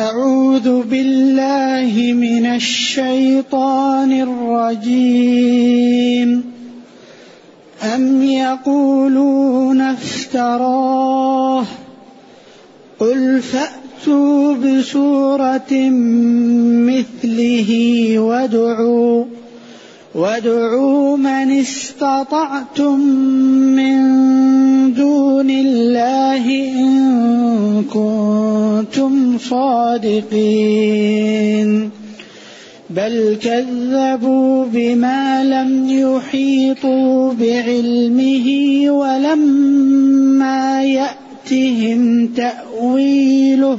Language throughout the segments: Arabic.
أعوذ بالله من الشيطان الرجيم. أم يقولون افتراه؟ قل فأتوا بسورة مثله وادعوا وادعوا من استطعتم من دون الله إن كنتم صادقين بل كذبوا بما لم يحيطوا بعلمه ولما يأتهم تأويله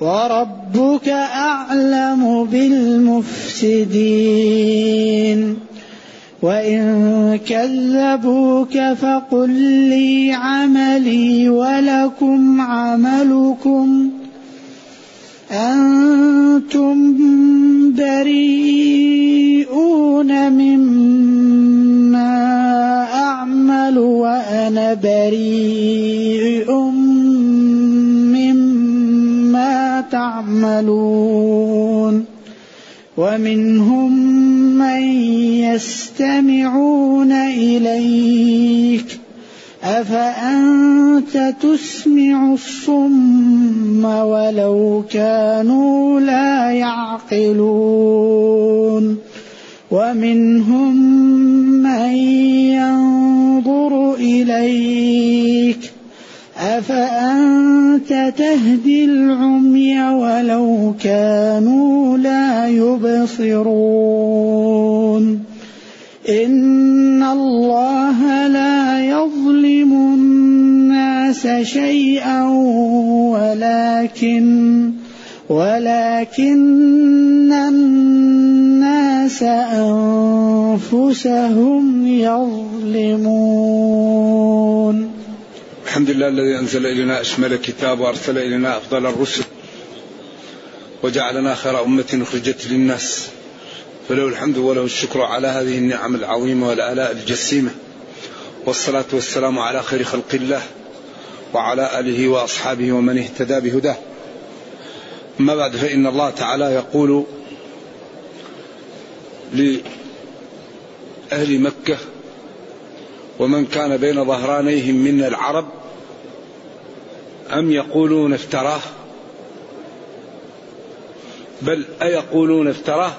وربك أعلم بالمفسدين. وإن كذبوك فقل لي عملي ولكم عملكم. أنتم بريئون مما أعمل وأنا بريء. تعملون ومنهم من يستمعون إليك. أفأنت تسمع الصم ولو كانوا لا يعقلون؟ ومنهم من ينظر إليك. أفأنت تهدي العمي ولو كانوا لا يبصرون؟ إن الله لا يظلم الناس شيئا ولكن ولكن الناس أنفسهم يظلمون. الحمد لله الذي أنزل إلينا أشمل كتاب وأرسل إلينا أفضل الرسل وجعلنا خير أمة أخرجت للناس فله الحمد وله الشكر على هذه النعم العظيمة والآلاء الجسيمة والصلاة والسلام على خير خلق الله وعلى آله وأصحابه ومن اهتدى بهداه. أما بعد فإن الله تعالى يقول لأهل مكة ومن كان بين ظهرانيهم من العرب أم يقولون افتراه؟ بل أيقولون افتراه؟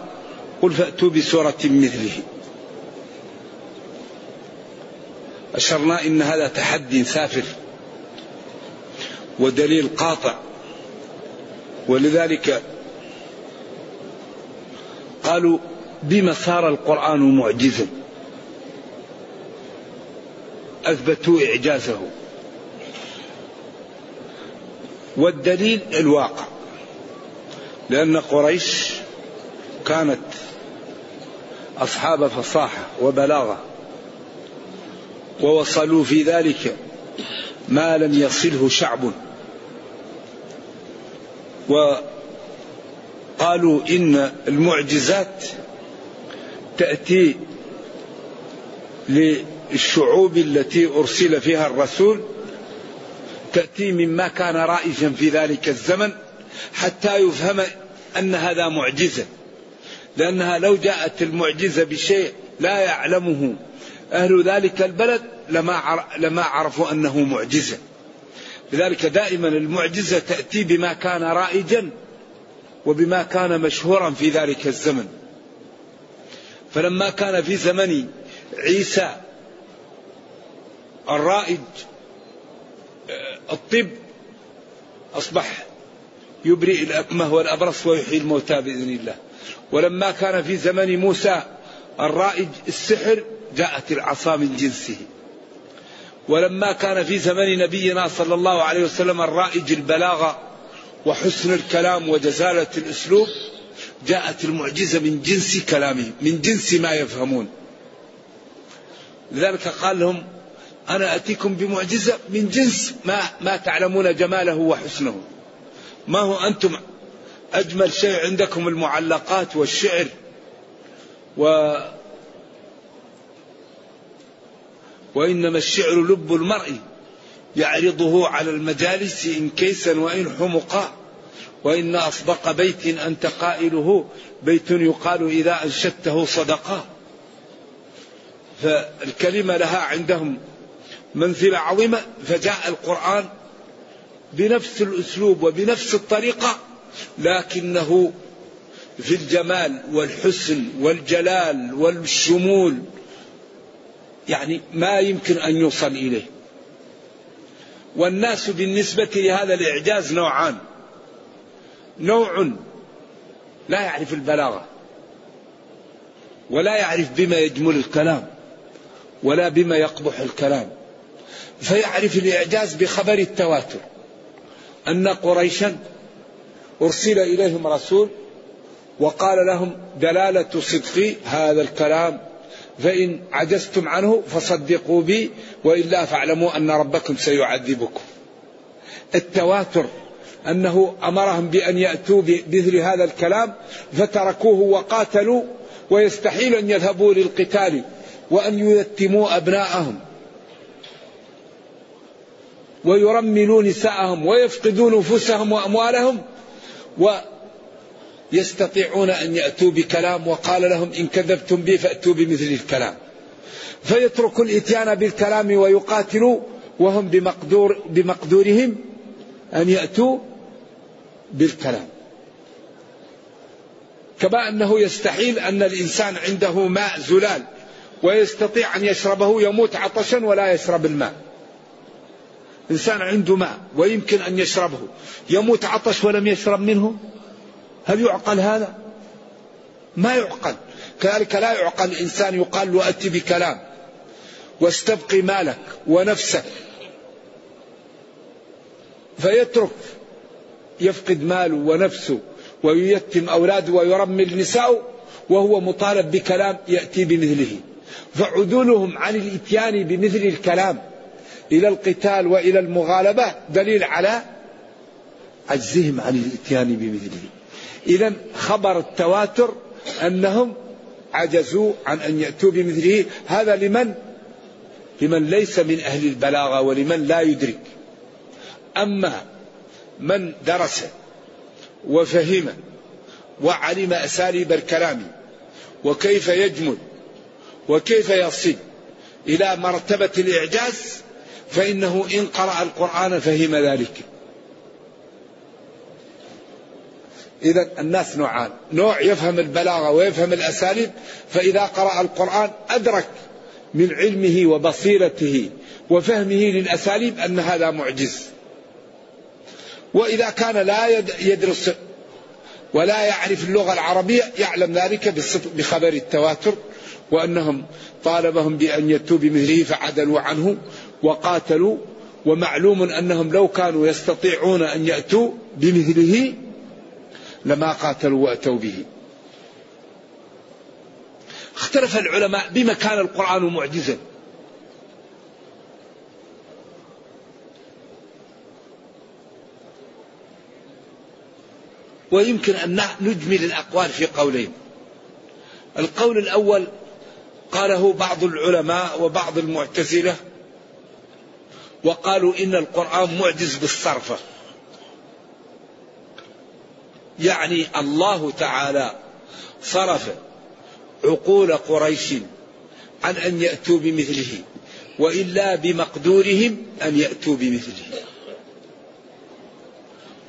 قل فأتوا بسورة مثله. أشرنا إن هذا تحدي سافر ودليل قاطع. ولذلك قالوا بما صار القرآن معجزا؟ أثبتوا إعجازه. والدليل الواقع لأن قريش كانت أصحاب فصاحة وبلاغة ووصلوا في ذلك ما لم يصله شعب. وقالوا إن المعجزات تأتي للشعوب التي أرسل فيها الرسول تأتي مما كان رائجا في ذلك الزمن حتى يفهم أن هذا معجزة. لأنها لو جاءت المعجزة بشيء لا يعلمه أهل ذلك البلد لما لما عرفوا أنه معجزة. لذلك دائما المعجزة تأتي بما كان رائجا وبما كان مشهورا في ذلك الزمن. فلما كان في زمن عيسى الرائج الطب أصبح يبرئ الأكمه والأبرص ويحيي الموتى بإذن الله. ولما كان في زمن موسى الرائج السحر جاءت العصا من جنسه. ولما كان في زمن نبينا صلى الله عليه وسلم الرائج البلاغة وحسن الكلام وجزالة الأسلوب جاءت المعجزة من جنس كلامهم من جنس ما يفهمون. لذلك قال لهم أنا أتيكم بمعجزة من جنس ما, ما تعلمون جماله وحسنه. ما هو أنتم أجمل شيء عندكم المعلقات والشعر و وإنما الشعر لب المرء يعرضه على المجالس إن كيسا وإن حمقا وإن أصدق بيت أنت قائله بيت يقال إذا أنشدته صدقا. فالكلمة لها عندهم منزلة عظيمة فجاء القرآن بنفس الأسلوب وبنفس الطريقة لكنه في الجمال والحسن والجلال والشمول يعني ما يمكن أن يوصل إليه. والناس بالنسبة لهذا الإعجاز نوعان. نوع لا يعرف البلاغة ولا يعرف بما يجمل الكلام ولا بما يقبح الكلام. فيعرف الإعجاز بخبر التواتر. أن قريشا أرسل إليهم رسول وقال لهم دلالة صدق هذا الكلام فإن عجزتم عنه فصدقوا بي وإلا فاعلموا أن ربكم سيعذبكم. التواتر أنه أمرهم بأن يأتوا بمثل هذا الكلام فتركوه وقاتلوا ويستحيل أن يذهبوا للقتال وأن ييتموا أبناءهم. ويرملوا نساءهم ويفقدوا نفوسهم وأموالهم ويستطيعون أن يأتوا بكلام وقال لهم إن كذبتم بي فأتوا بمثل الكلام. فيتركوا الإتيان بالكلام ويقاتلوا وهم بمقدور بمقدورهم أن يأتوا بالكلام. كما أنه يستحيل أن الإنسان عنده ماء زلال ويستطيع أن يشربه يموت عطشا ولا يشرب الماء. إنسان عنده ماء ويمكن أن يشربه. يموت عطش ولم يشرب منه؟ هل يعقل هذا؟ ما يعقل. كذلك لا يعقل. الإنسان يقال له أتي بكلام. واستبقي مالك ونفسك. فيترك. يفقد ماله ونفسه وييتم أولاده ويرمل نساءه وهو مطالب بكلام يأتي بمثله. فعدولهم عن الإتيان بمثل الكلام. إلى القتال وإلى المغالبة دليل على عجزهم عن الاتيان بمثله. إذا خبر التواتر أنهم عجزوا عن أن يأتوا بمثله. هذا لمن؟ لمن ليس من أهل البلاغة ولمن لا يدرك. أما من درس وفهم وعلم أساليب الكلام وكيف يجمل وكيف يصل إلى مرتبة الإعجاز فإنه إن قرأ القرآن فهم ذلك. إذا الناس نوعان. نوع يفهم البلاغة ويفهم الأساليب فإذا قرأ القرآن أدرك من علمه وبصيرته وفهمه للأساليب أن هذا معجز. وإذا كان لا يدرس ولا يعرف اللغة العربية يعلم ذلك بخبر التواتر وأنهم طالبهم بأن يأتوا بمثله فعدلوا عنه وقاتلوا ومعلوم أنهم لو كانوا يستطيعون أن يأتوا بمثله لما قاتلوا وأتوا به. اختلف العلماء بما كان القرآن معجزا. ويمكن أن نجمل الأقوال في قولين. القول الأول قاله بعض العلماء وبعض المعتزلة وقالوا إن القرآن معجز بالصرفة يعني الله تعالى صرف عقول قريش عن أن يأتوا بمثله وإلا بمقدورهم أن يأتوا بمثله.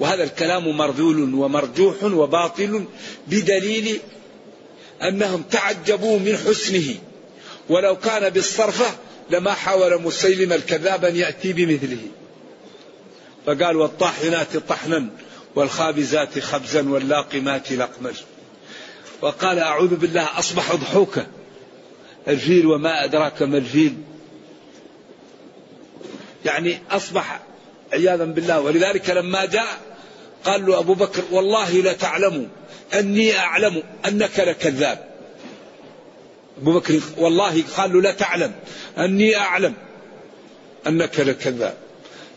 وهذا الكلام مرذول ومرجوح وباطل بدليل أنهم تعجبوا من حسنه. ولو كان بالصرفة لما حاول مسيلم الكذاب أن يأتي بمثله. فقال والطاحنات طحنا والخابزات خبزا واللاقمات لقما. وقال أعوذ بالله أصبح ضحوكا الفيل وما أدراك ما الفيل. يعني أصبح عياذا بالله. ولذلك لما جاء قال له أبو بكر والله لتعلم أني أعلم أنك لكذاب. أبو بكر والله قال له لا تعلم أني أعلم أنك لكذاب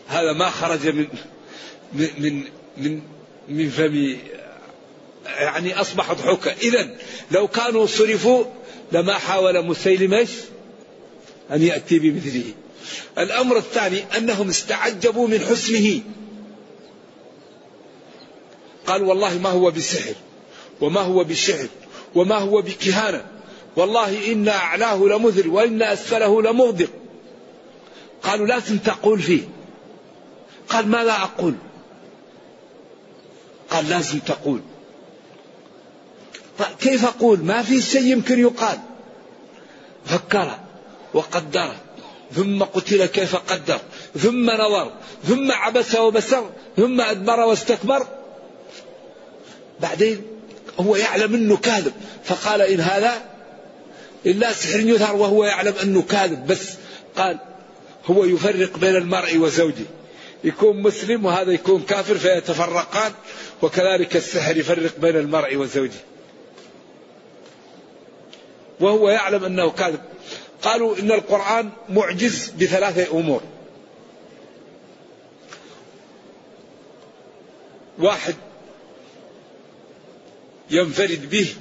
هذا ما خرج من من من من فم يعني أصبح ضحوكا إذا لو كانوا صرفوا لما حاول مسيلمة أن يأتي بمثله. الأمر الثاني أنهم استعجبوا من حسنه. قال والله ما هو بسحر وما هو بشعر وما هو بكهانة. والله إن أعلاه لمذر وإن أسفله لمغدق. قالوا لازم تقول فيه. قال ماذا أقول؟ قال لازم تقول. كيف أقول؟ ما في شيء يمكن يقال. فكر وقدر. ثم قتل كيف قدر. ثم نظر. ثم عبس وبسر. ثم أدبر واستكبر. بعدين هو يعلم أنه كاذب. فقال إن هذا إلا سحر يظهر وهو يعلم أنه كاذب بس قال هو يفرق بين المرء وزوجه. يكون مسلم وهذا يكون كافر فيتفرقان وكذلك السحر يفرق بين المرء وزوجه. وهو يعلم أنه كاذب. قالوا إن القرآن معجز بثلاثة أمور. واحد ينفرد به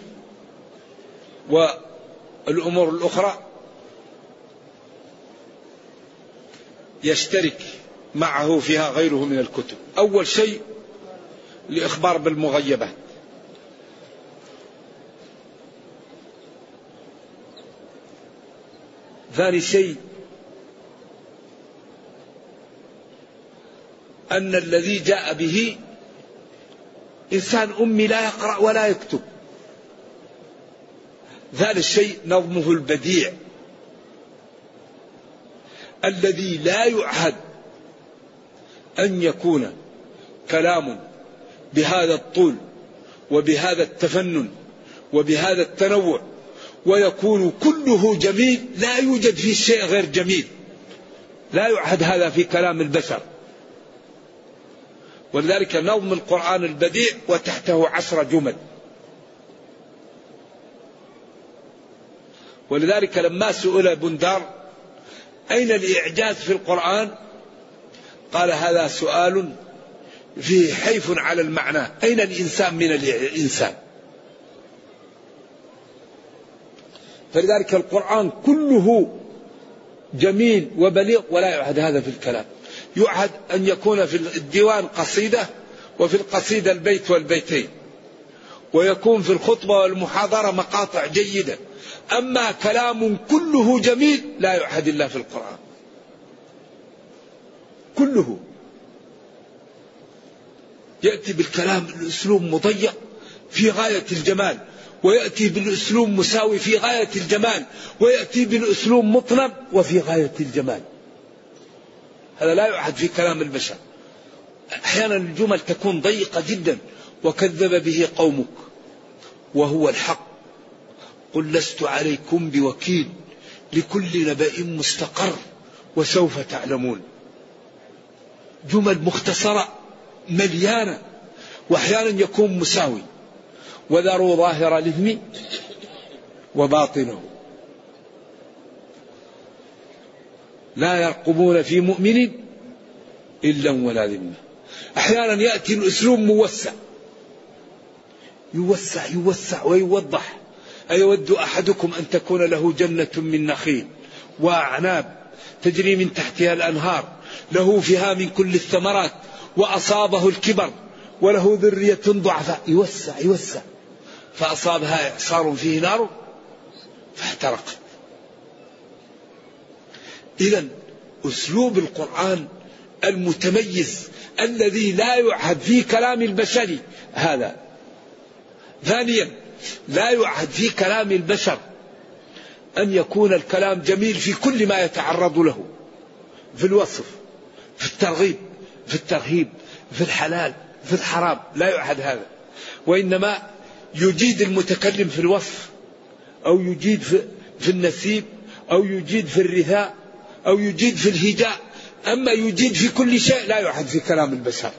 والأمور الأخرى يشترك معه فيها غيره من الكتب. أول شيء الإخبار بالمغيبات. ثاني شيء أن الذي جاء به إنسان أمي لا يقرأ ولا يكتب. ثالث شيء نظمه البديع. الذي لا يعهد أن يكون كلام بهذا الطول وبهذا التفنن وبهذا التنوع ويكون كله جميل لا يوجد فيه شيء غير جميل. لا يعهد هذا في كلام البشر. ولذلك نظم القرآن البديع وتحته عشر جمل. ولذلك لما سئل بندار أين الإعجاز في القرآن؟ قال هذا سؤال فيه حيف على المعنى. أين الإنسان من الإنسان؟ فلذلك القرآن كله جميل وبليغ ولا يعهد هذا في الكلام. يعهد أن يكون في الديوان قصيدة وفي القصيدة البيت والبيتين ويكون في الخطبة والمحاضرة مقاطع جيدة. أما كلام كله جميل لا يعهد إلا في القرآن. كله. يأتي بالكلام الأسلوب مضيق في غاية الجمال ويأتي بالأسلوب مساوي في غاية الجمال ويأتي بالأسلوب مطنب وفي غاية الجمال. هذا لا يعهد في كلام البشر. أحيانا الجمل تكون ضيقة جدا وكذب به قومك وهو الحق. قل لست عليكم بوكيل لكل نبأ مستقر وسوف تعلمون. جمل مختصرة مليانة وأحيانا يكون مساوي. وذروا ظاهر الإثم وباطنه. لا يرقبون في مؤمن إلا ولا ذمة. أحيانا يأتي الأسلوب موسع. يوسع يوسع ويوضح. أيود أحدكم أن تكون له جنة من نخيل وأعناب تجري من تحتها الأنهار له فيها من كل الثمرات وأصابه الكبر وله ذرية ضعفاء. يوسع يوسع. فأصابها إعصار فيه نار فاحترقت إذا أسلوب القرآن المتميز الذي لا يعهد في كلام البشر هذا. ثانيا لا يعهد في كلام البشر أن يكون الكلام جميل في كل ما يتعرض له في الوصف في الترغيب في الترهيب في الحلال في الحرام لا يعهد هذا. وإنما يجيد المتكلم في الوصف أو يجيد في, النسيب أو يجيد في الرثاء أو يجيد في الهجاء. أما يجيد في كل شيء لا يعهد في كلام البشر.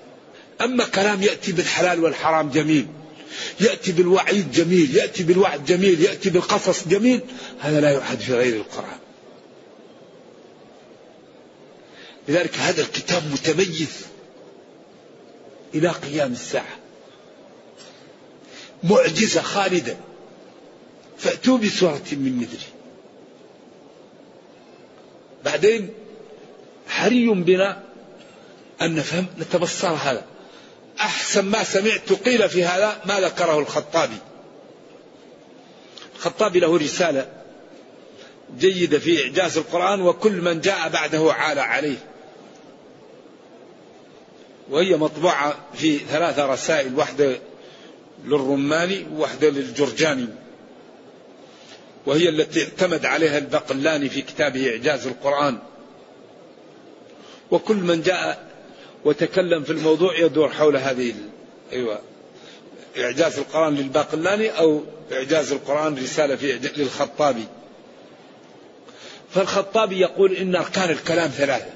أما كلام يأتي بالحلال والحرام جميل. يأتي بالوعيد جميل يأتي بالوعد جميل يأتي بالقصص جميل هذا لا يوحد في غير القرآن. لذلك هذا الكتاب متميز إلى قيام الساعة. معجزة خالدة. فأتوا بسورة من مثله بعدين حري بنا أن نفهم نتبصر هذا. أحسن ما سمعت قيل في هذا ما ذكره الخطابي. الخطابي له رسالة جيدة في إعجاز القرآن وكل من جاء بعده عال عليه. وهي مطبوعة في ثلاثة رسائل واحدة للرماني وواحدة للجرجاني. وهي التي اعتمد عليها البقلاني في كتابه إعجاز القرآن. وكل من جاء وتكلم في الموضوع يدور حول هذه أيوة إعجاز القرآن للباقلاني أو إعجاز القرآن رسالة في للخطابي. فالخطابي يقول إن أركان الكلام ثلاثة.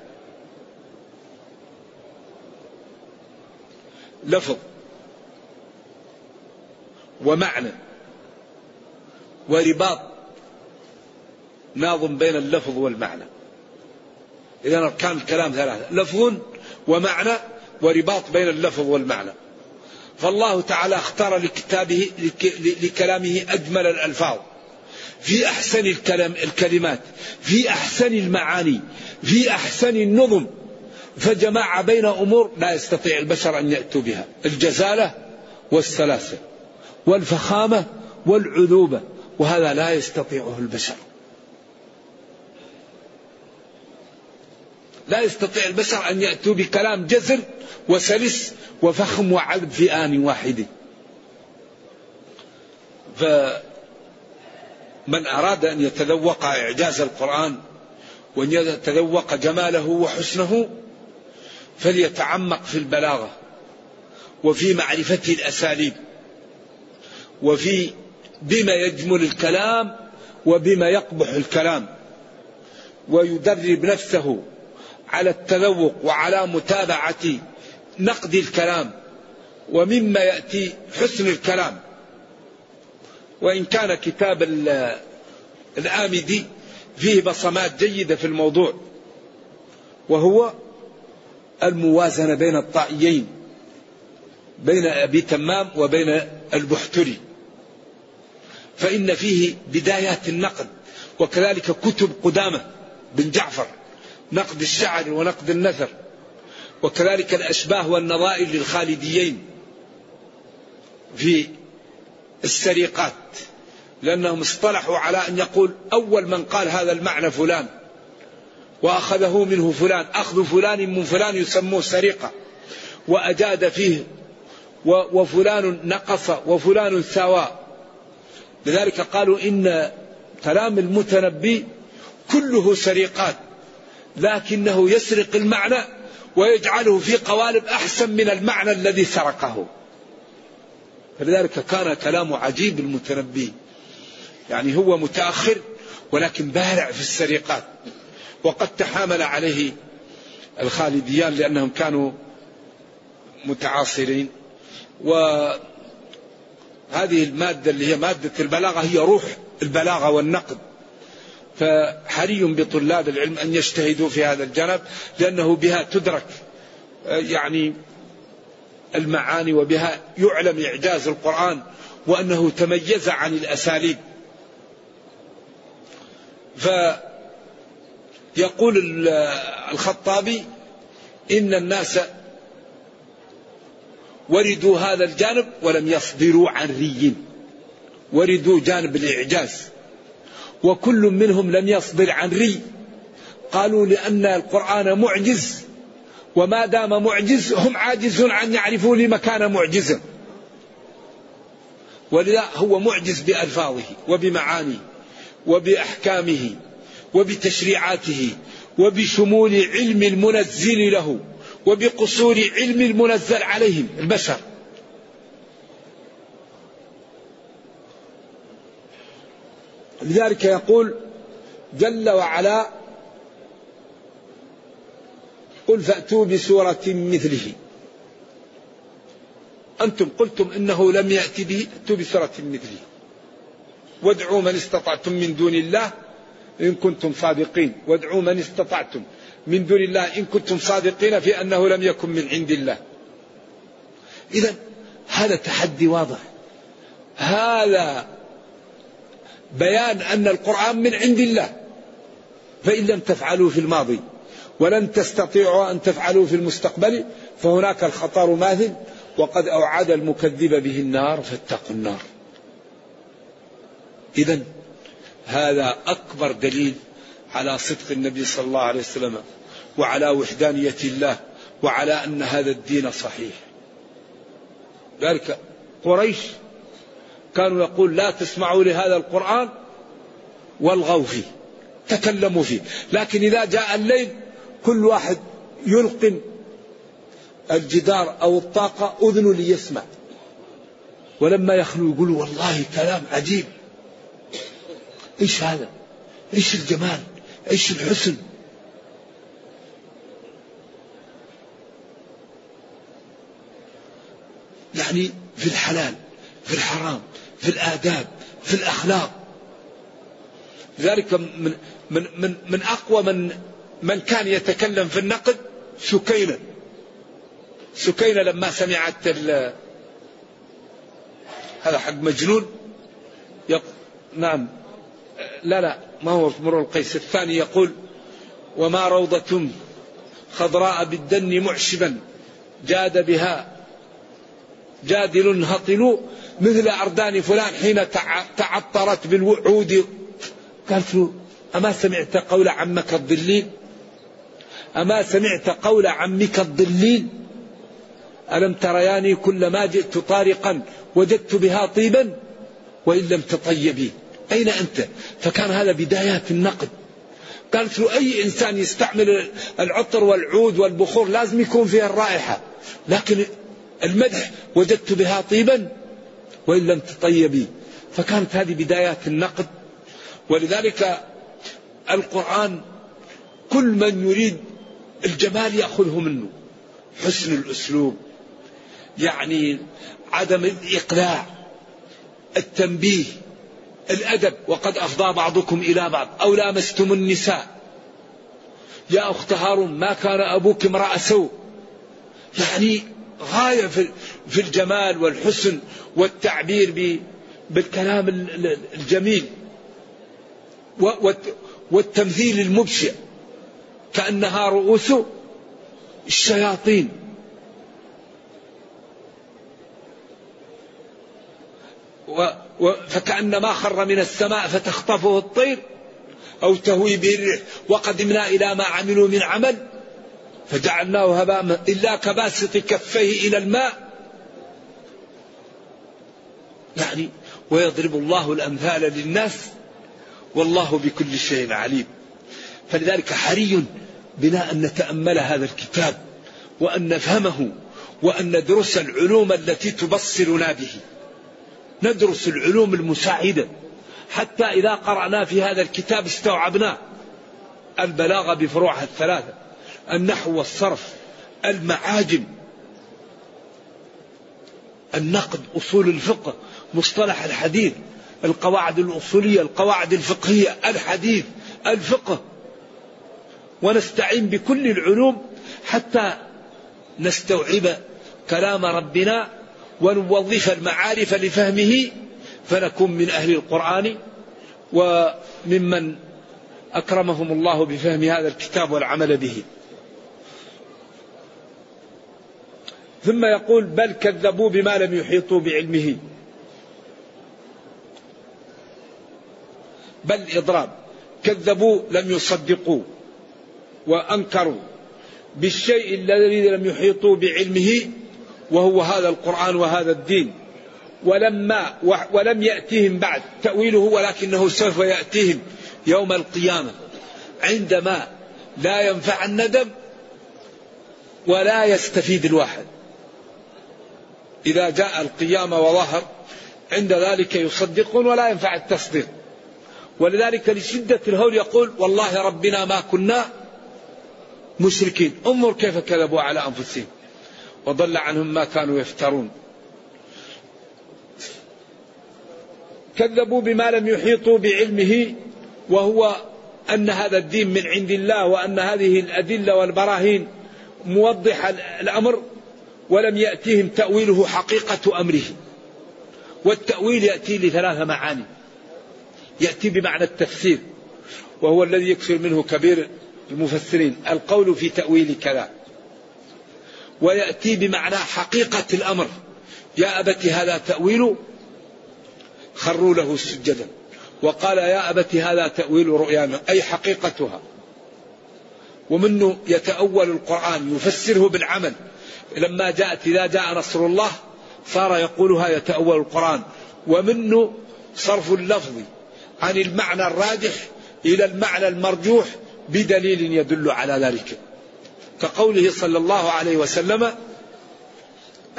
لفظ ومعنى ورباط ناظم بين اللفظ والمعنى. إذا أركان الكلام ثلاثة. لفظ ومعنى ورباط بين اللفظ والمعنى. فالله تعالى اختار لكتابه لكلامه أجمل الألفاظ. في أحسن الكلام الكلمات في أحسن المعاني في أحسن النظم. فجمع بين أمور لا يستطيع البشر أن يأتوا بها. الجزالة والسلاسة والفخامة والعذوبة وهذا لا يستطيعه البشر. لا يستطيع البشر أن يأتوا بكلام جزر وسلس وفخم وعذب في آن واحد. فمن أراد أن يتذوق إعجاز القرآن وأن يتذوق جماله وحسنه فليتعمق في البلاغة وفي معرفة الأساليب وفي بما يجمل الكلام وبما يقبح الكلام ويدرب نفسه على التذوق وعلى متابعة نقد الكلام ومما يأتي حسن الكلام. وإن كان كتاب الآمدي فيه بصمات جيدة في الموضوع وهو الموازنة بين الطائيين بين أبي تمام وبين البحتري. فإن فيه بدايات النقد وكذلك كتب قدامة بن جعفر. نقد الشعر ونقد النثر وكذلك الأشباه والنظائر للخالديين في السرقات لأنهم اصطلحوا على أن يقول أول من قال هذا المعنى فلان وأخذه منه فلان أخذ فلان من فلان يسموه سرقة وأجاد فيه وفلان نقص وفلان سوى. لذلك قالوا إن كلام المتنبي كله سرقات. لكنه يسرق المعنى ويجعله في قوالب أحسن من المعنى الذي سرقه. فلذلك كان كلامه عجيب المتنبي. يعني هو متأخر ولكن بارع في السرقات. وقد تحامل عليه الخالديان لأنهم كانوا متعاصرين. وهذه المادة اللي هي مادة البلاغة هي روح البلاغة والنقد. فحري بطلاب العلم أن يجتهدوا في هذا الجانب لأنه بها تدرك يعني المعاني وبها يعلم إعجاز القرآن وأنه تميز عن الأساليب. فيقول الخطابي إن الناس وردوا هذا الجانب ولم يصدروا عن ري وردوا جانب الإعجاز. وكل منهم لم يصدر عن ري. قالوا لأن القرآن معجز وما دام معجز هم عاجزون عن يعرفوا لما كان معجزا ولذا هو معجز بألفاظه وبمعانيه وبأحكامه وبتشريعاته وبشمول علم المنزل له وبقصور علم المنزل عليهم البشر. لذلك يقول جل وعلا قل فأتوا بسورة مثله. أنتم قلتم إنه لم يأتي به ائتوا بسورة مثله. وادعوا من استطعتم من دون الله إن كنتم صادقين. وادعوا من استطعتم من دون الله إن كنتم صادقين في أنه لم يكن من عند الله. إذا هذا تحدي واضح. هذا بيان أن القرآن من عند الله. فإن لم تفعلوا في الماضي ولن تستطيعوا أن تفعلوا في المستقبل فهناك الخطر ماثل وقد أوعد المكذب به النار فاتقوا النار. إذا هذا أكبر دليل على صدق النبي صلى الله عليه وسلم وعلى وحدانية الله وعلى أن هذا الدين صحيح. ذلك قريش كانوا يقول لا تسمعوا لهذا القرآن والغوا فيه تكلموا فيه. لكن إذا جاء الليل كل واحد يلقن الجدار أو الطاقة أذن ليسمع. ولما يخلو يقولوا والله كلام عجيب. إيش هذا؟ إيش الجمال؟ إيش الحسن؟ يعني في الحلال. في الحرام في الآداب في الأخلاق. لذلك من من من من أقوى من من كان يتكلم في النقد سكينة سكينة لما سمعت هذا حق مجنون. يق... نعم. لا لا ما هو مر القيس. الثاني يقول وما روضة خضراء بالدن معشبا جاد بها جادل هطل مثل أردان فلان حين تعطرت بالوعود. قالت له أما سمعت قول عمك الضليل؟ أما سمعت قول عمك الضليل؟ ألم ترياني كلما جئت طارقا وجدت بها طيبا وإن لم تطيبي؟ أين أنت؟ فكان هذا بدايات النقد. قالت له أي إنسان يستعمل العطر والعود والبخور لازم يكون فيها الرائحة. لكن المدح وجدت بها طيبا وإن لم تطيبي. فكانت هذه بدايات النقد. ولذلك القرآن كل من يريد الجمال يأخذه منه. حسن الأسلوب يعني عدم الإقلاع التنبيه الأدب. وقد أفضى بعضكم إلى بعض. أو لامستم النساء. يا أخت هارون ما كان أبوك امرأ سوء. يعني غاية في الجمال والحسن والتعبير بالكلام الجميل والتمثيل المبشع. كأنها رؤوس الشياطين. فكأنما خر من السماء فتخطفه الطير أو تهوي به الريح. وقدمنا إلى ما عملوا من عمل. فجعلناه هباء إلا كباسط كفيه إلى الماء. يعني ويضرب الله الأمثال للناس والله بكل شيء عليم. فلذلك حري بنا أن نتأمل هذا الكتاب وأن نفهمه وأن ندرس العلوم التي تبصرنا به. ندرس العلوم المساعدة. حتى إذا قرأنا في هذا الكتاب استوعبنا. البلاغة بفروعها الثلاثة. النحو والصرف المعاجم النقد أصول الفقه مصطلح الحديث القواعد الأصولية القواعد الفقهية الحديث الفقه. ونستعين بكل العلوم حتى نستوعب كلام ربنا ونوظف المعارف لفهمه فنكون من أهل القرآن وممن أكرمهم الله بفهم هذا الكتاب والعمل به. ثم يقول بل كذبوا بما لم يحيطوا بعلمه. بل إضراب. كذبوا لم يصدقوا وأنكروا بالشيء الذي لم يحيطوا بعلمه وهو هذا القرآن وهذا الدين. ولما ولم يأتيهم بعد. تأويله ولكنه سوف يأتيهم يوم القيامة. عندما لا ينفع الندم ولا يستفيد الواحد. إذا جاء القيامة وظهر عند ذلك يصدقون ولا ينفع التصديق. ولذلك لشدة الهول يقول والله ربنا ما كنا مشركين. انظر كيف كذبوا على أنفسهم وضل عنهم ما كانوا يفترون. كذبوا بما لم يحيطوا بعلمه وهو أن هذا الدين من عند الله وأن هذه الأدلة والبراهين موضحة الأمر. ولم يأتيهم تأويله حقيقة أمره. والتأويل يأتي لثلاث معاني. يأتي بمعنى التفسير وهو الذي يكثر منه كبير المفسرين القول في تأويل كذا. ويأتي بمعنى حقيقة الأمر. يا أبت هذا تأويل خروا له سجدا وقال يا أبت هذا تأويل رؤيانا أي حقيقتها. ومنه يتأول القرآن يفسره بالعمل. لما جاءت إذا جاء نصر الله صار يقولها يتأول القرآن. ومنه صرف اللفظ عن المعنى الراجح إلى المعنى المرجوح بدليل يدل على ذلك. كقوله صلى الله عليه وسلم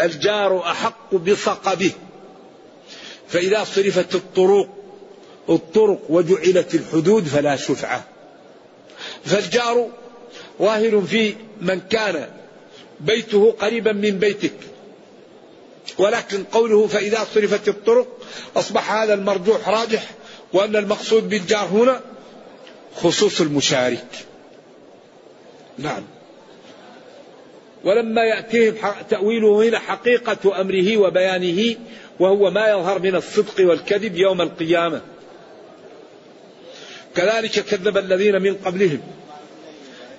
الجار أحق بصقبه فإذا صرفت الطرق الطرق وجعلت الحدود فلا شفعة. فالجار ظاهر في من كان بيته قريبا من بيتك. ولكن قوله فإذا صرفت الطرق أصبح هذا المرجوح راجح وأن المقصود بالجار هنا خصوص المشارك. نعم. ولما يأتيهم تأويله هنا حقيقة أمره وبيانه وهو ما يظهر من الصدق والكذب يوم القيامة. كذلك كذب الذين من قبلهم.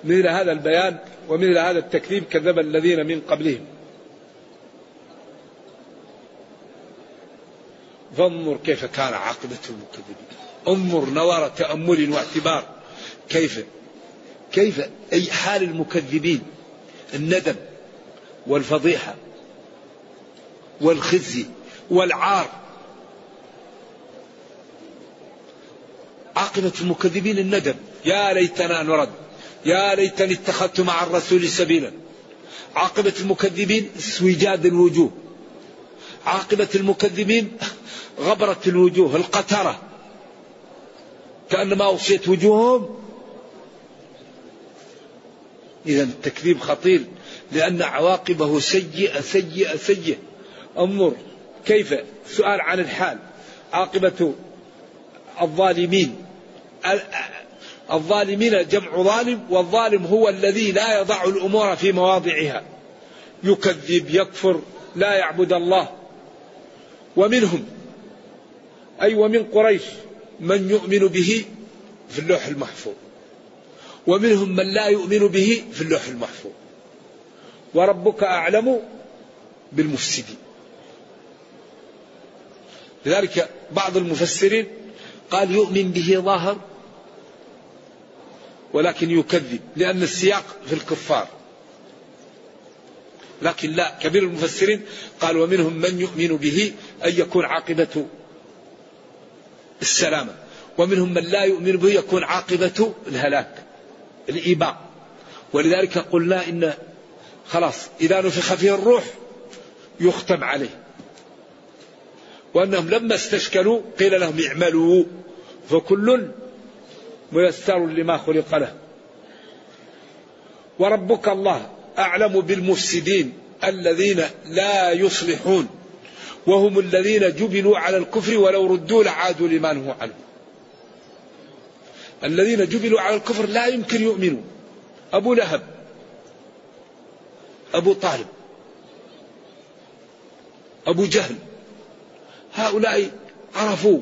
مثل هذا البيان ومثل هذا التكذيب كذب الذين من قبلهم. فانظر كيف كان عاقبة المكذبين. انظر نظر تأمل واعتبار. كيف؟ كيف؟ أي حال المكذبين. الندم والفضيحة والخزي والعار. عاقبة المكذبين الندم. يا ليتنا نرد. يا ليتني اتخذت مع الرسول سبيلا. عاقبة المكذبين اسوجاد الوجوه. عاقبة المكذبين غبرة الوجوه القترة. كأنما أغشيت وجوههم. إذا التكذيب خطير لأن عواقبه سيئة سيئة سيئة. انظر كيف سؤال عن الحال. عاقبة الظالمين. الظالمين جمع ظالم والظالم هو الذي لا يضع الأمور في مواضعها. يكذب يكفر لا يعبد الله. ومنهم أي ومن قريش من يؤمن به في اللوح المحفوظ. ومنهم من لا يؤمن به في اللوح المحفوظ. وربك أعلم بالمفسدين. لذلك بعض المفسرين قال يؤمن به ظاهر ولكن يكذب لأن السياق في الكفار. لكن لا كبير المفسرين قال ومنهم من يؤمن به أن يكون عاقبة السلامة ومنهم من لا يؤمن به يكون عاقبة الهلاك الإيباء. ولذلك قلنا إن خلاص إذا نفخ فيه الروح يختم عليه. وأنهم لما استشكلوا قيل لهم اعملوا فكل ميسر لما خلق له. وربك الله أعلم بالمفسدين الذين لا يصلحون وهم الذين جبلوا على الكفر ولو ردوا لعادوا لما نهوا عنه. الذين جبلوا على الكفر لا يمكن يؤمنوا. أبو لهب أبو طالب أبو جهل هؤلاء عرفوا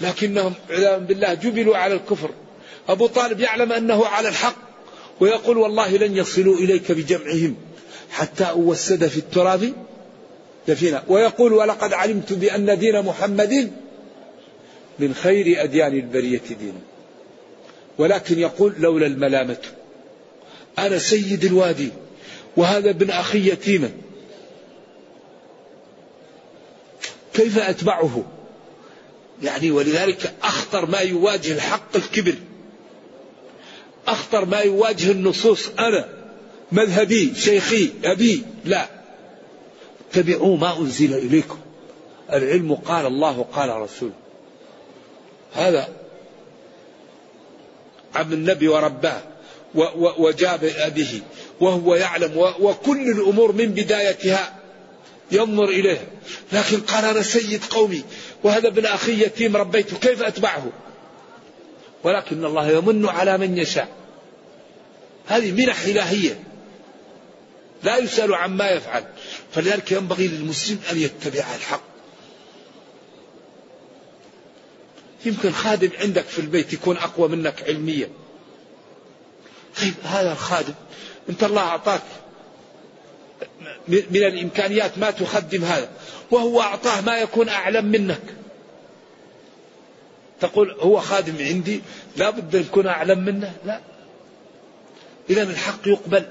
لكنهم عياذا بالله جبلوا على الكفر. أبو طالب يعلم أنه على الحق ويقول والله لن يصلوا إليك بجمعهم حتى أوسد في التراب دفينا ويقول ولقد علمت بأن دين محمد من خير أديان البرية دينا. ولكن يقول لولا الملامة. أنا سيد الوادي وهذا ابن أخي يتيما. كيف أتبعه؟ يعني ولذلك أخطر ما يواجه الحق الكبر. أخطر ما يواجه النصوص. أنا مذهبي شيخي أبي لا. اتبعوا ما أنزل إليكم. العلم قال الله قال رسوله هذا عم النبي ورباه وجاب أبيه وهو يعلم وكل الأمور من بدايتها ينظر إليه. لكن قال أنا سيد قومي وهذا ابن أخي يتيم ربيته كيف أتبعه؟ ولكن الله يمن على من يشاء. هذه منح إلهية. لا يسأل عما يفعل. فلذلك ينبغي للمسلم أن يتبع الحق. يمكن خادم عندك في البيت يكون أقوى منك علميا. طيب هذا الخادم أنت الله أعطاك من الإمكانيات ما تخدم هذا. وهو أعطاه ما يكون أعلم منك. تقول هو خادم عندي لا بد يكون أعلم منه؟ لا. إذا الحق يقبل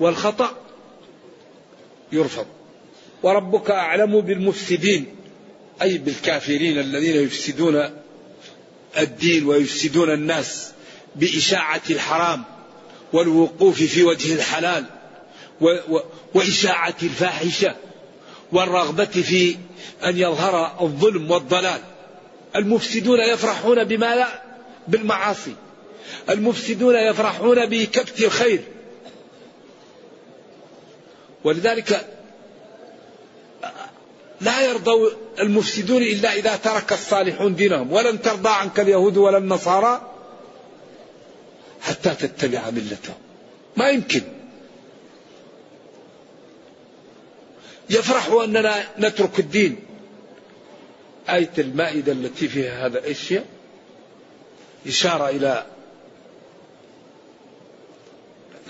والخطأ يرفض. وربك أعلم بالمفسدين أي بالكافرين الذين يفسدون الدين ويفسدون الناس بإشاعة الحرام والوقوف في وجه الحلال وإشاعة الفاحشة. والرغبة في أن يظهر الظلم والضلال. المفسدون يفرحون بما لا بالمعاصي. المفسدون يفرحون بكبت الخير. ولذلك لا يرضى المفسدون إلا إذا ترك الصالحون دينهم. ولن ترضى عنك اليهود ولا النصارى حتى تتبع ملتهم. ما يمكن. يفرح أننا نترك الدين. آية المائدة التي فيها هذا الأشياء إشارة إلى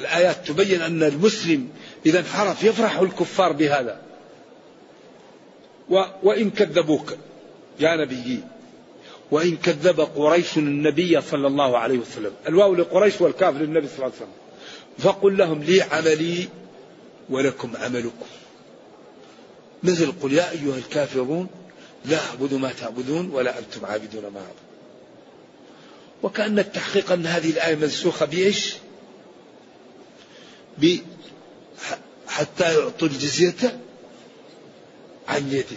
الآيات تبين أن المسلم إذا انحرف يفرح الكفار بهذا. وإن كذبوك يا نبيي وإن كذب قريش النبي صلى الله عليه وسلم. الواو لقريش والكاف للنبي صلى الله عليه وسلم. فقل لهم لي عملي ولكم عملكم. مثل قل يا أيها الكافرون لا أعبد ما تعبدون ولا أنتم عابدون ما أعبد. وكأن التحقيق أن هذه الآية منسوخة بإيش؟ حتى يعطوا الجزية عن يده.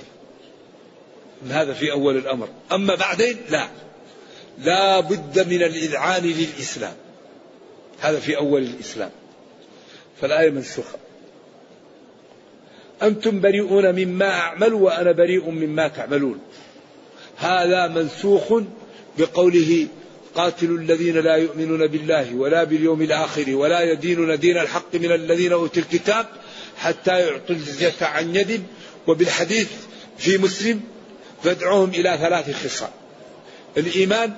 هذا في أول الأمر. أما بعدين لا. لا بد من الإذعان للإسلام. هذا في أول الإسلام. فالآية منسوخة أنتم بريئون مما أعمل وأنا بريء مما تعملون. هذا منسوخ بقوله قاتلوا الذين لا يؤمنون بالله ولا باليوم الآخر ولا يدينون دين الحق من الذين أوتوا الكتاب حتى يعطوا الجزية عن يد. وبالحديث في مسلم فادعوهم إلى ثلاث خصال. الإيمان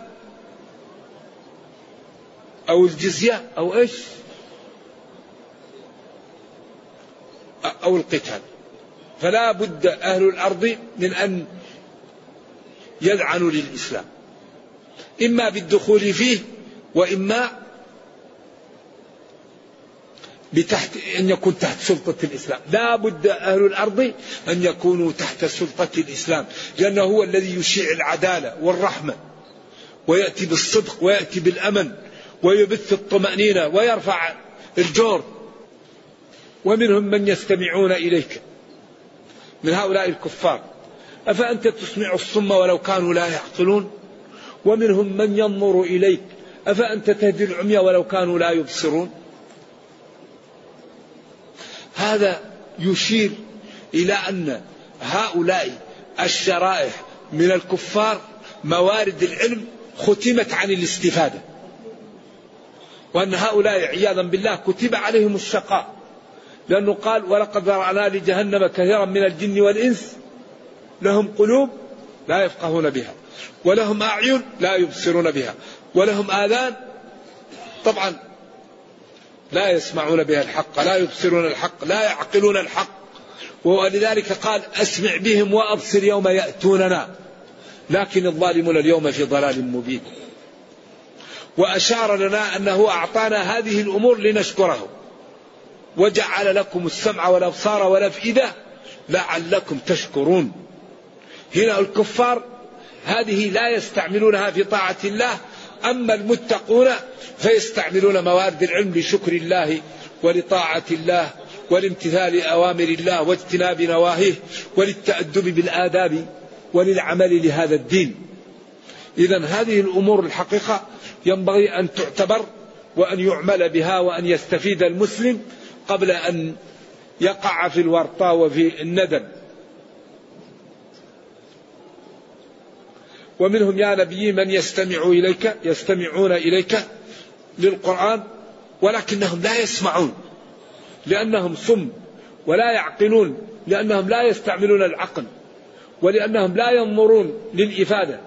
أو الجزية أو إيش؟ أو القتال. فلا بد أهل الأرض من أن يذعنوا للإسلام. إما بالدخول فيه وإما بتحت أن يكون تحت سلطة الإسلام. لا بد أهل الأرض أن يكونوا تحت سلطة الإسلام لأنه هو الذي يشيع العدالة والرحمة ويأتي بالصدق ويأتي بالأمن ويبث الطمأنينة ويرفع الجور ومنهم من يستمعون إليك. من هؤلاء الكفار. أفأنت تسمع الصم ولو كانوا لا يعقلون؟ ومنهم من ينظر إليك. أفأنت تهدي العمي ولو كانوا لا يبصرون؟ هذا يشير إلى أن هؤلاء الشرائح من الكفار موارد العلم ختمت عن الاستفادة. وأن هؤلاء عياذا بالله كتب عليهم الشقاء. لأنه قال ولقد ذرعنا لجهنم كثيرا من الجن والإنس. لهم قلوب لا يفقهون بها. ولهم أعين لا يبصرون بها. ولهم آذان طبعا لا يسمعون بها الحق لا يبصرون الحق لا يعقلون الحق. ولذلك قال أسمع بهم وأبصر يوم يأتوننا. لكن الظالمون اليوم في ضلال مبين. وأشار لنا أنه أعطانا هذه الأمور لنشكره. وجعل لكم السمع والأبصار والأفئدة لعلكم تشكرون. هنا الكفار هذه لا يستعملونها في طاعة الله أما المتقون فيستعملون موارد العلم لشكر الله ولطاعة الله ولامتثال أوامر الله واجتناب نواهيه وللتأدب بالآداب وللعمل لهذا الدين. إذا هذه الأمور الحقيقة ينبغي أن تعتبر وأن يعمل بها وأن يستفيد المسلم قبل أن يقع في الورطة وفي الندم. ومنهم يا نبي من يستمع إليك يستمعون إليك للقرآن ولكنهم لا يسمعون لأنهم صم ولا يعقلون لأنهم لا يستعملون العقل ولأنهم لا ينظرون للإفادة.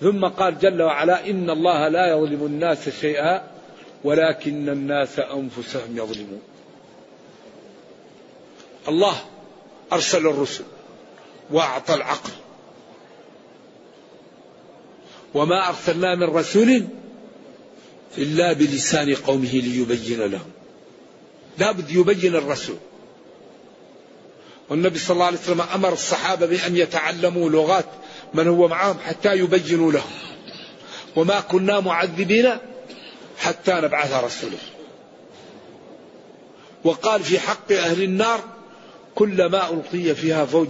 ثم قال جل وعلا إن الله لا يظلم الناس شيئا ولكن الناس أنفسهم يظلمون. الله أرسل الرسل وأعطى العقل. وما أرسلنا من رسول إلا بلسان قومه ليبين لهم. لابد يبين الرسول. والنبي صلى الله عليه وسلم أمر الصحابة بأن يتعلموا لغات من هو معهم حتى يبينوا لهم. وما كنا معذبين حتى نبعث رسولا. وقال في حق أهل النار كلما ألقي فيها فوج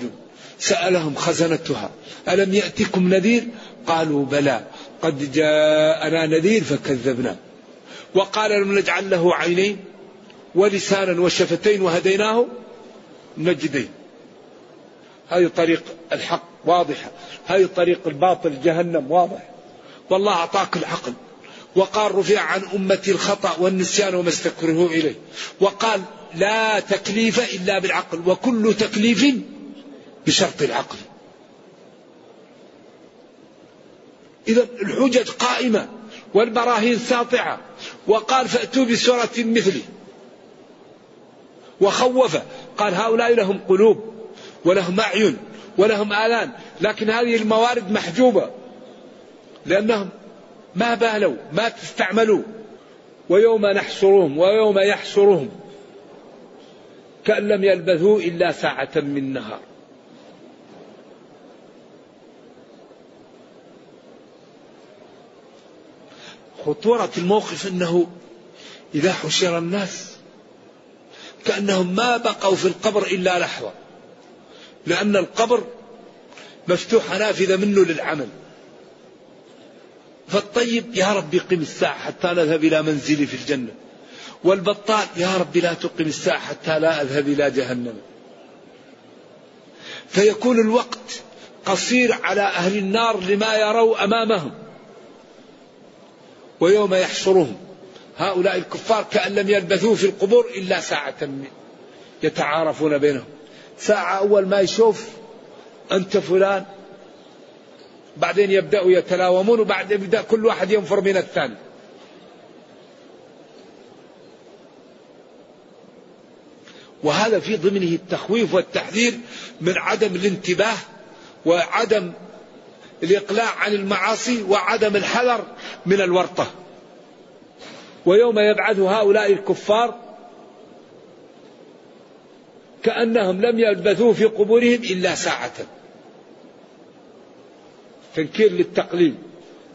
سألهم خزنتها. ألم يأتكم نذير؟ قالوا بلى. قد جاءنا نذير فكذبنا. وقال لم نجعل له عينين ولسانا وشفتين وهديناه نجدين. هذه طريق الحق واضحة. هذه طريق الباطل جهنم واضح. والله أعطاك العقل. وقال رفع عن أمتي الخطأ والنسيان وما استكرهوا إليه. وقال لا تكليف إلا بالعقل وكل تكليف بشرط العقل. إذا الحجج قائمة والبراهين ساطعة. وقال فأتوا بسورة مثله وخوف. قال هؤلاء لهم قلوب ولهم أعين ولهم آلان لكن هذه الموارد محجوبة. لأنهم ما بالوا ما تستعملوا ويوم نحشرهم ويوم يحشرهم. كأن لم يلبثوا إلا ساعة من نهار. خطورة الموقف أنه إذا حشر الناس كأنهم ما بقوا في القبر إلا لحظة. لأن القبر مفتوح نافذة منه للعمل. فالطيب يا رب قم الساعة حتى نذهب إلى منزلي في الجنة. والبطال يا رب لا تقم الساعة حتى لا أذهب إلى جهنم. فيكون الوقت قصير على أهل النار لما يروا أمامهم. ويوم يحشرهم هؤلاء الكفار كأن لم يلبثوا في القبور إلا ساعة يتعارفون بينهم. ساعة أول ما يشوف أنت فلان بعدين يبدأوا يتلاومون وبعد يبدأ كل واحد ينفر من الثاني. وهذا في ضمنه التخويف والتحذير من عدم الانتباه وعدم الإقلاع عن المعاصي وعدم الحذر من الورطة. ويوم يبعث هؤلاء الكفار كأنهم لم يلبثوا في قبورهم إلا ساعة. تنكير للتقليل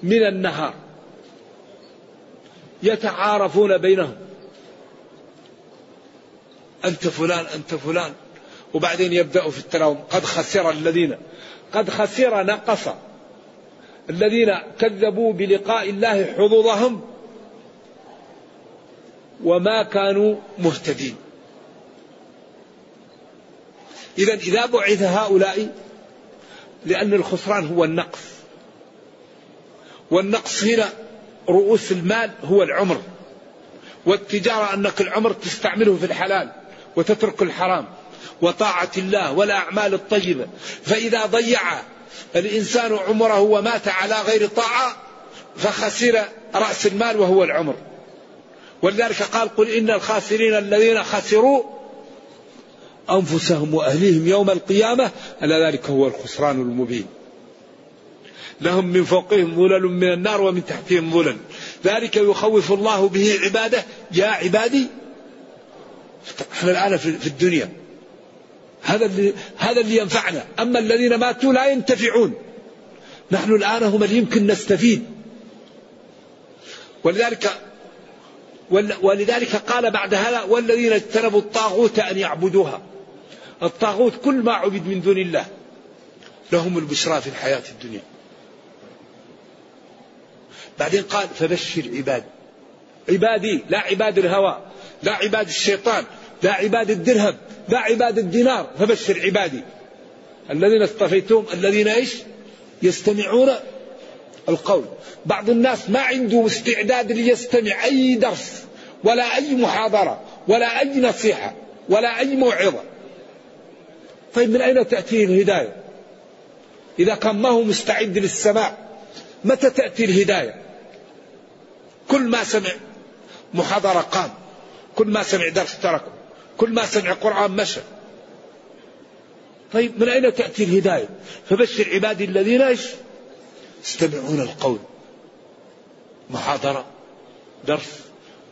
من النهار. يتعارفون بينهم. أنت فلان أنت فلان. وبعدين يبدأوا في التلاوم قد خسر الذين. قد خسر نقص. الذين كذبوا بلقاء الله حظوظهم وما كانوا مهتدين. إذا إذا بعث هؤلاء لأن الخسران هو النقص. والنقص هنا رؤوس المال هو العمر. والتجارة أنك العمر تستعمله في الحلال وتترك الحرام وطاعة الله والأعمال الطيبة. فإذا ضيع الإنسان عمره ومات على غير طاعة فخسر رأس المال وهو العمر. ولذلك قال قل إن الخاسرين الذين خسروا أنفسهم وأهليهم يوم القيامة ألا ذلك هو الخسران المبين. لهم من فوقهم ظلل من النار ومن تحتهم ظلل. ذلك يخوف الله به عباده. يا عبادي إحنا الآن في الدنيا. هذا اللي هذا اللي ينفعنا. أما الذين ماتوا لا ينتفعون. نحن الآن هم اللي يمكن نستفيد. ولذلك ولذلك قال بعد هذا والذين اجتنبوا الطاغوت أن يعبدوها. الطاغوت كل ما عبد من دون الله لهم البشرى في الحياة الدنيا. بعدين قال فبشر عباد عبادي لا عباد الهوى لا عباد الشيطان لا عباد الدرهم لا عباد الدينار. فبشر عبادي. الذين اصطفيتهم الذين إيش؟ يستمعون القول. بعض الناس ما عنده استعداد ليستمع أي درس ولا أي محاضرة ولا أي نصيحة ولا أي موعظة. طيب من أين تأتيه الهداية؟ إذا كان ما هو مستعد للسماع متى تأتي الهداية؟ كل ما سمع محاضرة قام كل ما سمع درس تركه كل ما سمع قرآن مشى. طيب من أين تأتي الهداية؟ فبشر عبادي الذين إيش؟ يستمعون القول. محاضرة درس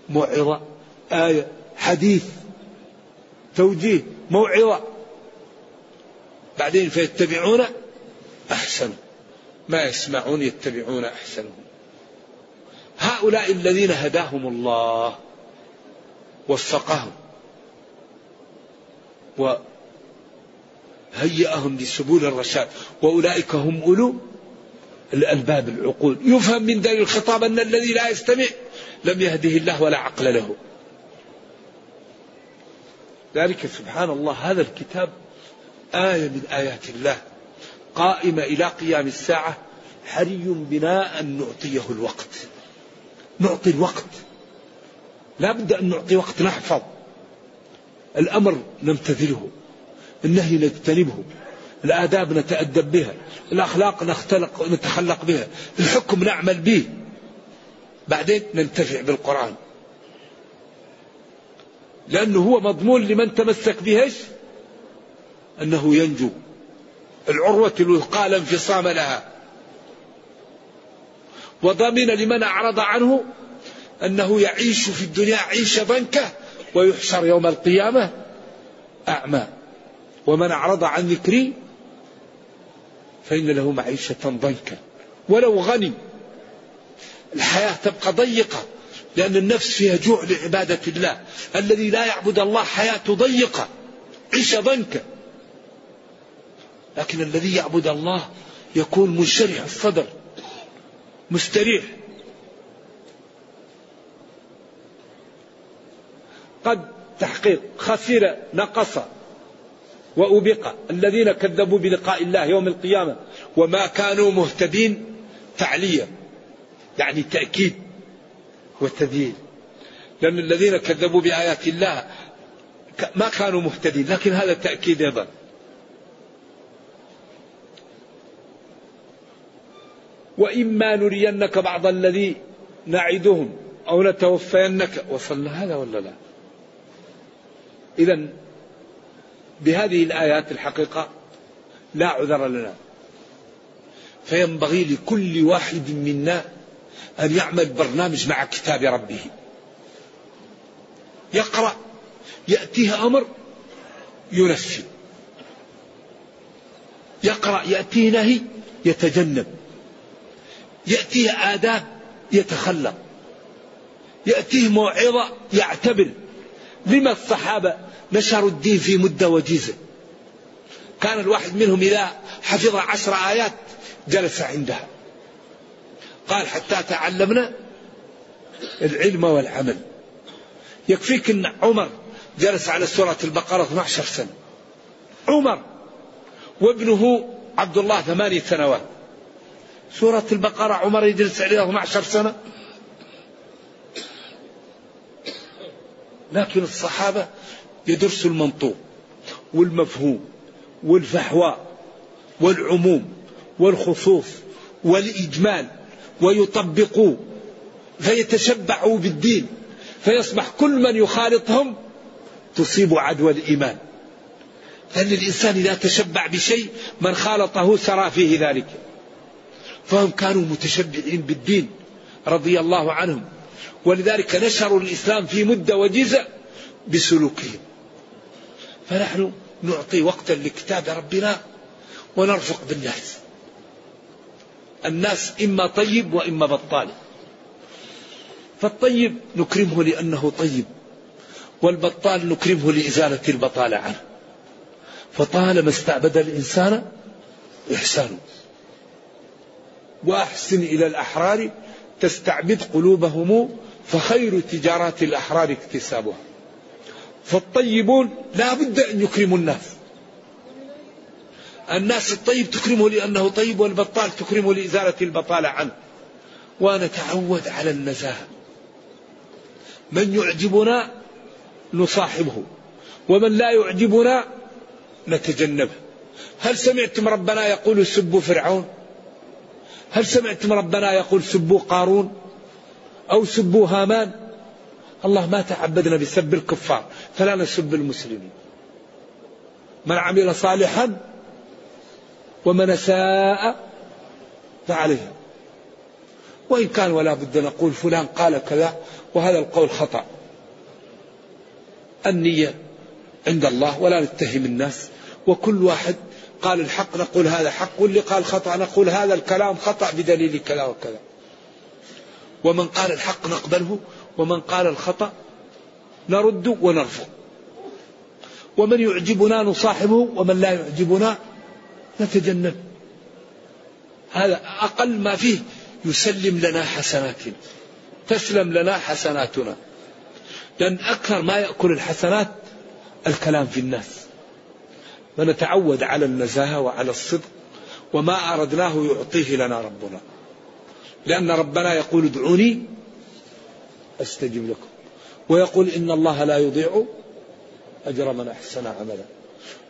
موعظة آية حديث توجيه موعظة. بعدين فيتبعون أحسن. ما يسمعون يتبعون أحسنه هؤلاء الذين هداهم الله وفقهم وهيأهم لسبول الرشاد وأولئك هم أولو الألباب العقول. يفهم من ذلك الخطاب أن الذي لا يستمع لم يهده الله ولا عقل له. ذلك سبحان الله. هذا الكتاب آية من آيات الله. قائمة إلى قيام الساعة حري بنا أن نعطيه الوقت. نعطي الوقت. لا بد أن نعطي وقت نحفظ. الأمر نمتثله. النهي نجتنبه. الآداب نتأدب بها. الأخلاق نختلق نتخلق بها. الحكم نعمل به. بعدين ننتفع بالقرآن. لأنه هو مضمون لمن تمسك به أنه ينجو. العروة الوثقى لا انفصام لها. وضمن لمن أعرض عنه أنه يعيش في الدنيا عيش ضنكة ويحشر يوم القيامة أعمى. ومن أعرض عن ذكري فإن له معيشة ضنكا. ولو غني. الحياة تبقى ضيقة لأن النفس فيها جوع لعبادة الله. الذي لا يعبد الله حياته ضيقة. عيشة ضنكة لكن الذي يعبد الله يكون منشرح الصدر مستريح. قد تحقيق خسر نقص وأبق الذين كذبوا بلقاء الله يوم القيامة وما كانوا مهتدين تعلية يعني تأكيد وتذييل. لأن الذين كذبوا بآيات الله ما كانوا مهتدين لكن هذا تأكيد أيضا. وإما نرينك بعض الذي نعدهم أو نتوفينك. وصلنا هذا ولا لا؟ إذا بهذه الآيات الحقيقة لا عذر لنا. فينبغي لكل واحد منا أن يعمل برنامج مع كتاب ربه. يقرأ يأتيه أمر ينفذ. يقرأ يأتيه نهي يتجنب. يأتيه آداب يتخلق. يأتيه موعظة يعتبر. لما الصحابة نشروا الدين في مدة وجيزة. كان الواحد منهم إذا حفظ عشر آيات جلس عندها. قال حتى تعلمنا العلم والعمل. يكفيك أن عمر جلس على سورة البقرة 12 سنة. عمر وابنه عبد الله ثمانية سنوات. سورة البقرة عمر يجلس عليها 12 سنة. لكن الصحابة يدرسوا المنطوق والمفهوم والفحواء والعموم والخصوص والإجمال ويطبقوا فيتشبعوا بالدين فيصبح كل من يخالطهم تصيب عدوى الإيمان. لأن الإنسان إذا تشبع بشيء من خالطه سرى فيه ذلك. فهم كانوا متشبعين بالدين رضي الله عنهم. ولذلك نشروا الإسلام في مدة وجيزة بسلوكهم. فنحن نعطي وقتا لكتاب ربنا ونرفق بالناس. الناس إما طيب وإما بطال. فالطيب نكرمه لأنه طيب والبطال نكرمه لإزالة البطالة عنه. فطالما استعبد الإنسان إحسانه. وأحسن إلى الأحرار تستعبد قلوبهم فخير تجارات الأحرار اكتسابها. فالطيبون لا بد أن يكرموا الناس. الناس الطيب تكرمه لأنه طيب والبطال تكرمه لإزالة البطالة عنه. ونتعود على النزاهة. من يعجبنا نصاحبه ومن لا يعجبنا نتجنبه. هل سمعتم ربنا يقول سبوا فرعون؟ هل سمعتم ربنا يقول سبوا قارون أو سبوا هامان؟ الله ما تعبدنا بسب الكفار فلا نسب المسلمين. من عمل صالحا ومن ساء فعليها وإن كان ولا بد نقول فلان قال كذا وهذا القول خطأ. النية عند الله ولا نتهم الناس وكل واحد قال الحق نقول هذا حق واللي قال خطأ نقول هذا الكلام خطأ بدليل كذا وكذا. ومن قال الحق نقبله ومن قال الخطأ نرد ونرفض ومن يعجبنا نصاحبه ومن لا يعجبنا نتجنب. هذا أقل ما فيه يسلم لنا حسناتنا تسلم لنا حسناتنا. لأن أكثر ما يأكل الحسنات الكلام في الناس. فنتعود على النزاهة وعلى الصدق وما أردناه يعطيه لنا ربنا. لأن ربنا يقول ادعوني أستجب لكم. ويقول إن الله لا يضيع أجر من أحسن عملا.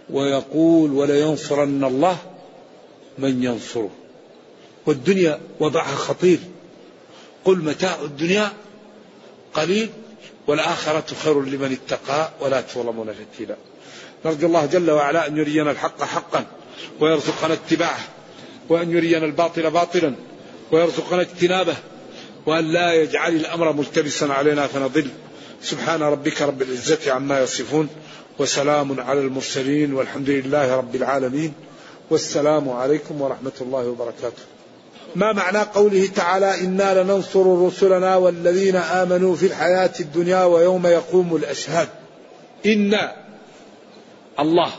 ويقول ولينصرن الله من ينصره. والدنيا وضعها خطير. قل متاع الدنيا قليل والآخرة خير لمن اتقى ولا تظلمون فتيلا نرجو الله جل وعلا أن يرينا الحق حقا ويرزقنا اتباعه وأن يرينا الباطل باطلا ويرزقنا اجتنابه وأن لا يجعل الأمر ملتبسا علينا فنضل. سبحان ربك رب العزة عما يصفون وسلام على المرسلين والحمد لله رب العالمين والسلام عليكم ورحمة الله وبركاته. ما معنى قوله تعالى إنا لننصر رسلنا والذين آمنوا في الحياة الدنيا ويوم يقوم الأشهاد؟ إنا الله.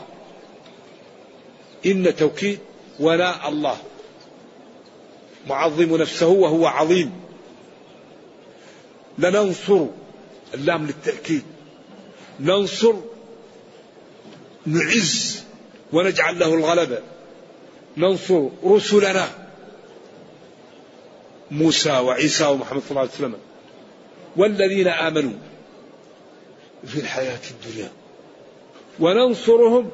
إن توكيد ولا الله. معظم نفسه وهو عظيم. لننصر اللام للتأكيد. ننصر نعز ونجعل له الغلبة ننصر رسلنا. موسى وعيسى ومحمد صلى الله عليه وسلم. والذين آمنوا في الحياة الدنيا. وننصرهم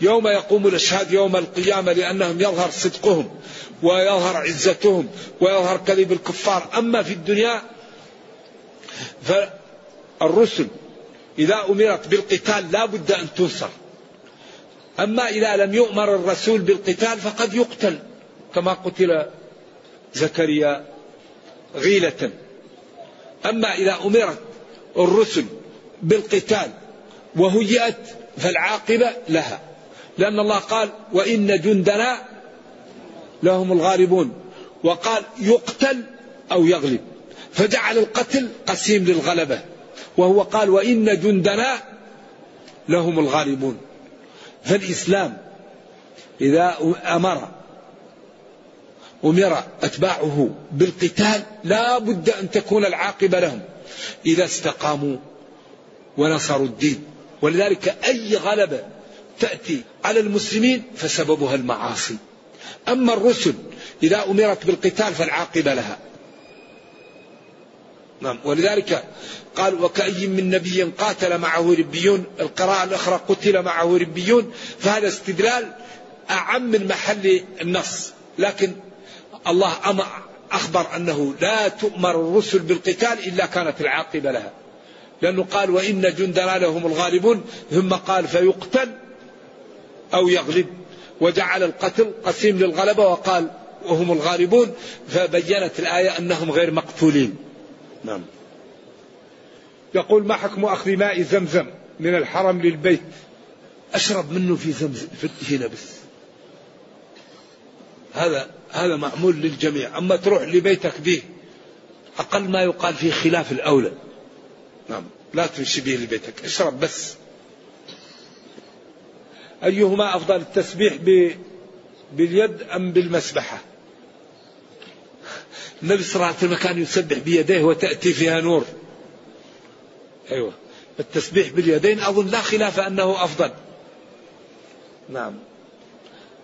يوم يقوم الأشهاد يوم القيامة لأنهم يظهر صدقهم ويظهر عزتهم ويظهر كذب الكفار. أما في الدنيا فالرسل إذا أمرت بالقتال لا بد أن تنصر. أما إذا لم يؤمر الرسول بالقتال فقد يقتل كما قتل زكريا غيلة. أما إذا أمرت الرسل بالقتال وهيئت فالعاقبة لها. لأن الله قال وإن جندنا لهم الغالبون. وقال يقتل أو يغلب. فجعل القتل قسيم للغلبة. وهو قال وإن جندنا لهم الغالبون. فالإسلام إذا أمر أمر أتباعه بالقتال لا بد أن تكون العاقبة لهم. إذا استقاموا ونصروا الدين. ولذلك أي غلبة تأتي على المسلمين فسببها المعاصي. أما الرسل إذا أمرت بالقتال فالعاقبة لها. نعم ولذلك قال وكأي من نبي قاتل معه ربيون القراءة الأخرى قتل معه ربيون فهذا استدلال أعم من محل النص. لكن الله أخبر أنه لا تؤمر الرسل بالقتال إلا كانت العاقبة لها. لأنه قال وإن جندنا لهم الغالبون ثم قال فيقتل أو يغلب. وجعل القتل قسيم للغلبة وقال وهم الغالبون فبينت الآية أنهم غير مقتولين. نعم. يقول ما حكم أخذ ماء زمزم من الحرم للبيت؟ أشرب منه في زمزم في هنا بس. هذا هذا معمول للجميع. أما تروح لبيتك به أقل ما يقال فيه خلاف الأولى. نعم. لا تمشي به لبيتك. اشرب بس. أيهما أفضل التسبيح باليد أم بالمسبحة؟ النبي صلى الله عليه وسلم كان يسبح بيديه وتأتي فيها نور. أيوة. التسبيح باليدين أظن لا خلاف أنه أفضل. نعم.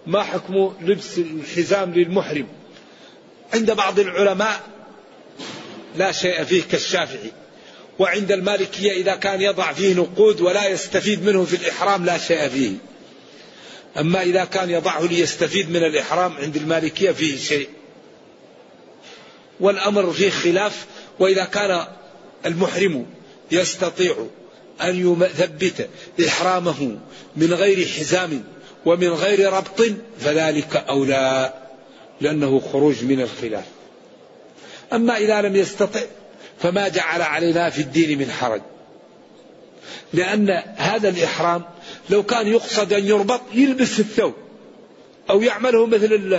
ما حكم لبس الحزام للمحرم؟ عند بعض العلماء لا شيء فيه كالشافعي. وعند المالكية إذا كان يضع فيه نقود ولا يستفيد منه في الإحرام لا شيء فيه. أما إذا كان يضعه ليستفيد من الإحرام عند المالكية فيه شيء. والأمر فيه خلاف وإذا كان المحرم يستطيع أن يثبت إحرامه من غير حزام ومن غير ربط فذلك أولى لأنه خروج من الخلاف. أما إذا لم يستطع فما جعل علينا في الدين من حرج. لأن هذا الإحرام لو كان يقصد أن يربط يلبس الثوب أو يعمله مثل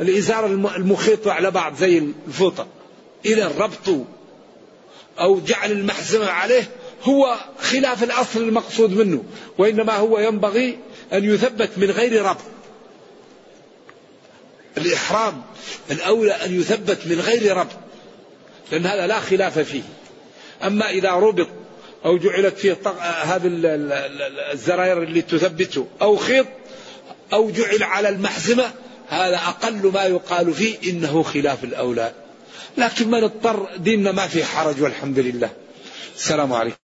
الإزار المخيط على بعض زي الفوطة. إذا ربطه أو جعل المحزمة عليه هو خلاف الأصل المقصود منه وإنما هو ينبغي أن يثبت من غير ربط. الإحرام الأولى أن يثبت من غير ربط. لأن هذا لا خلاف فيه. أما إذا ربط أو جعلت فيه هذه الزراير اللي تثبته أو خيط أو جعل على المحزمة هذا أقل ما يقال فيه إنه خلاف الأولى. لكن من اضطر ديننا ما فيه حرج والحمد لله. السلام عليكم.